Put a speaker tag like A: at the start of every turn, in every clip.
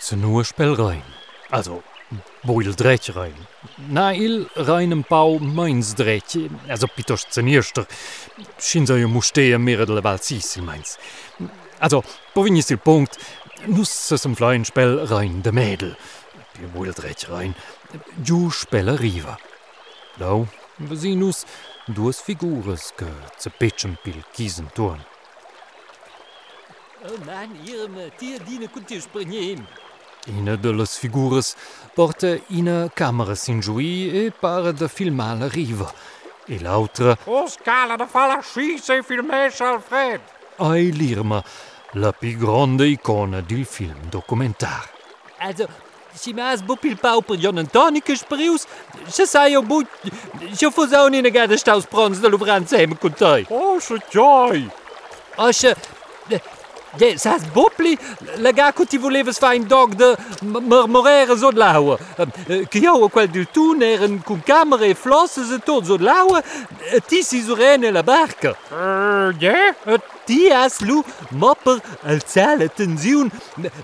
A: Zu nur Spell rein. Also, Boil Drech rein. Na il reinem Bau meins Drech, also pitosch zenierster. Schinsa jo mustea mere de Val Sisil meins. Also, povinis il Punkt, nus es im Flein Spell rein de Mädel. Die Boil Drech rein. Ju Speller riva. Lau, vesinus, duas figures que ze pitchen pil kiezen turn.
B: Oh man, Irme, tia dine kunt je springen.
A: Ina de las figures porta ina camera sin giui e para de filmar la riva. E l'altra
C: O scala da falla scissa e filmesce Alfred.
A: ai l'irma, la più grande icona del film documentar.
B: Also, si mas bupil pau per John Antoni che sprius, se sai o but, se fos auch in gade staus prons de Louvran sem con toi.
C: Oh, se gioi.
B: Asche, de, sas bupli, la ga ti voleves fa un dog de marmorere zo laua. Che jau quel du tun eren cun camera e flosses e tot zo laua, ti si surene la barca.
C: Uh, yeah?
B: Ti has lu mopper al zale tensiun,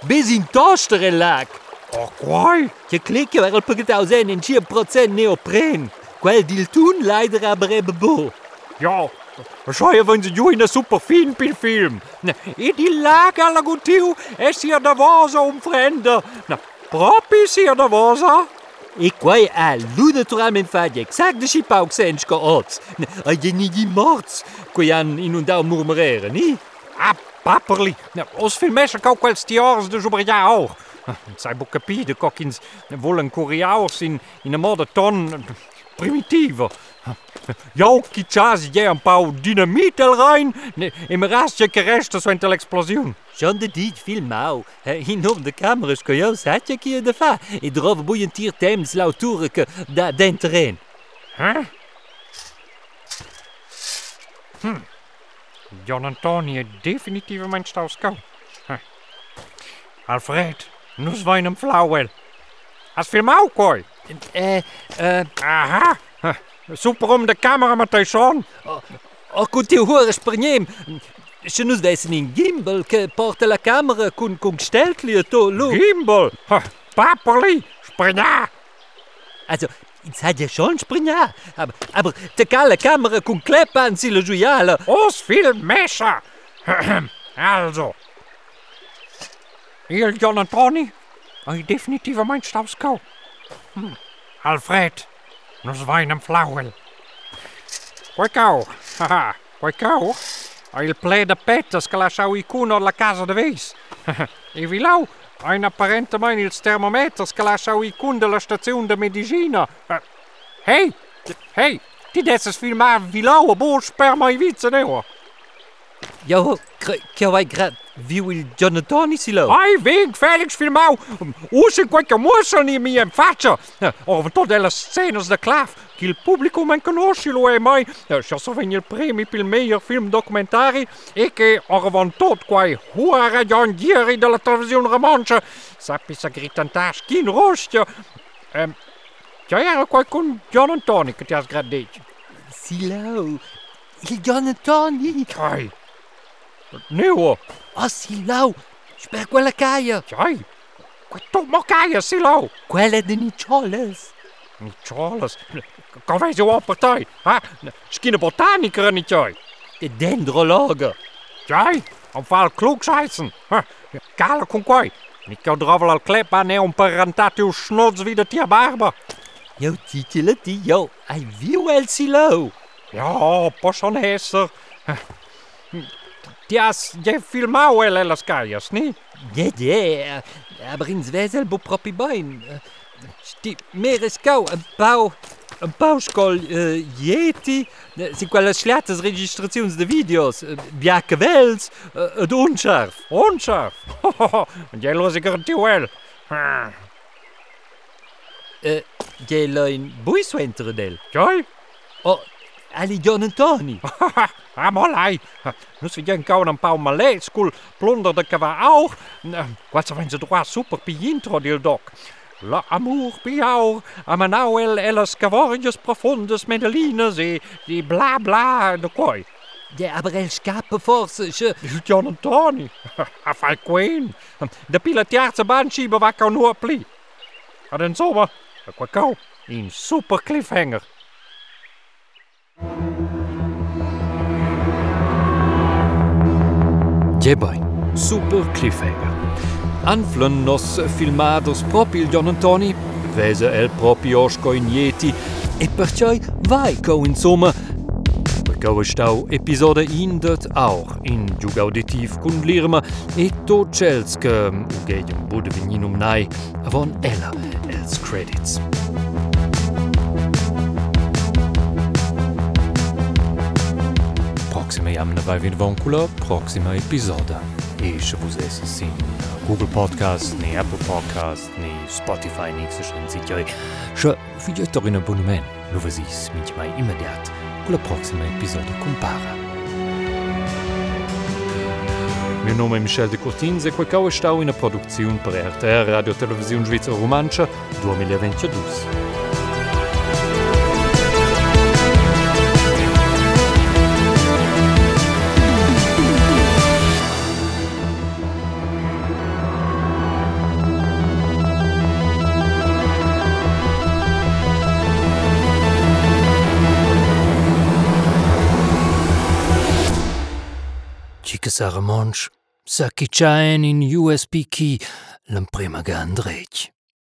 B: bis in tostere lag.
C: Oh, quai.
B: Je klikken wel op het zijn in 4% neopren. Quel dil tun leider aber ebbe bo.
C: Ja, Scheuer wenn sie jo in der super fin pil film. Na, e di laga alla gutiu, e sia da vosa un frende. Na, propi sia da vosa.
B: E quai a lu naturalment fa je exact de chipau ko ots. A je ni di morts, quai an inundau murmurere, ni?
C: Ah, papperli. Na, os filmesche kau quels tiors de sobrja auch. Sai bo capide cockins volen coriaurs in in een modo ton primitivo. Jo, kichas je een pauw dynamiet el rein, in mijn rastje kerest zo in l'explosion.
B: John de dit film mau. In op de cameras ko jo sat je kia de fa. E drove boeien tier tems lautureke da den terrein.
C: Huh? Hm. John Antoni is definitief mijn stauskau. Huh. Alfred, nu zwaai hem flauwel. Als film ook koi.
B: Eh, eh,
C: Aha. Super om de camera met de zon.
B: o cu ti hore spregnem. Se nus vessen in gimbal che porta la camera cun cun steltli to lu.
C: Gimbal. Huh. Paperli. Springa.
B: Also, ich hat ja schon springa. Aber, aber te cala camera cun cleppa an si la giuiala.
C: Os filmescher. also. Il John. Ein definitieve mijn stauskau. Hm. Alfred. Nu zwaai hem flauwel. Quai cau. Haha. Quai cau. Il ple de pettes che lasciau i cuno alla casa de veis. e vilau. Ein apparentemente il termometers che lasciau i cun della stazione de medicina. Uh, hey. Hey. Die desses filmar vilau a bo sperma i vitze neo.
B: Jo, che vai viu Jonathan si lo.
C: Ai, ving, Felix filmau. Usa qualche mossa in mia in faccia. Over tot delle scenes de claf. Che il pubblico men conosce lo mai. So vegn il premi per il miglior film documentari e che orvan tot quai hua ragionieri della televisione romancia. Sappi sa gritantas kin rostia. Um, ja, era John Antoni che ti has gradito.
B: Si lo. Il Jonathan.
C: Neo.
B: Oh, si lo. Sper quella caia.
C: Jai. Quato mocaia, silo.
B: Quella de Nicholas.
C: Nicholas. Kan wij zo op partij? Ha? Misschien botaniker niet jij.
B: De dendrologe.
C: Jij? Om val klugsheißen. Ha? Kale con quai. Ik kan dravel al klepa ne un parentatiu snods wie de tia barba.
B: Jo, titele die, jo. Ai viu el si lo.
C: Ja, poson hesser. Tias, je filmau el las calles, ni?
B: Ja, ja. Aber in Zwesel bo propi bein. Sti merescau, een pau... Een pauskol uh, Yeti, si quelle sliates registrazions de videos, uh, biache vels, uh, et unscharf.
C: Unscharf. En jij los ik er wel.
B: Jij lein buiswentere del.
C: Jij?
B: Oh, ali John Antoni.
C: Amolai. Nu si gen kau een pau malais skul plunder de kava auch. Wat zijn ze droit super pi intro dil doc. La amour piaur, amanau el elas cavorius profundes medelines e di bla bla de koi.
D: Ja, aber el scappa forse. Je...
C: John Antoni. A fai queen. De pilatearse baanschieber waar kan nur pli. En in zomer, qua kou, een super cliffhanger.
B: Jebaj, super cliffhanger. Anflën nos filmados proprio il John Antoni, vese el proprio osco in Yeti, e perciò vai co insomma, perché stau episode in auch in giug auditiv kun lirma e to cels che ugedem bude veninum nai avon ella els credits. Proxima Yamnava Vinvoncula, proxima epizoda. Și še bo zdaj si na Google Podcast, ni Apple Podcast, ni Spotify, ni se še nicičaj. Še vidio to in abonumen, novazis, mi ćmaj imediat, con la proxima epizoda compara. Meu nome é Michel de Cortins e quel cau estau in a produzione per RTR Radio Televisione Svizzera Romancia 2022. sară monș, să chiceaen in USB key, l-împrima gandreci.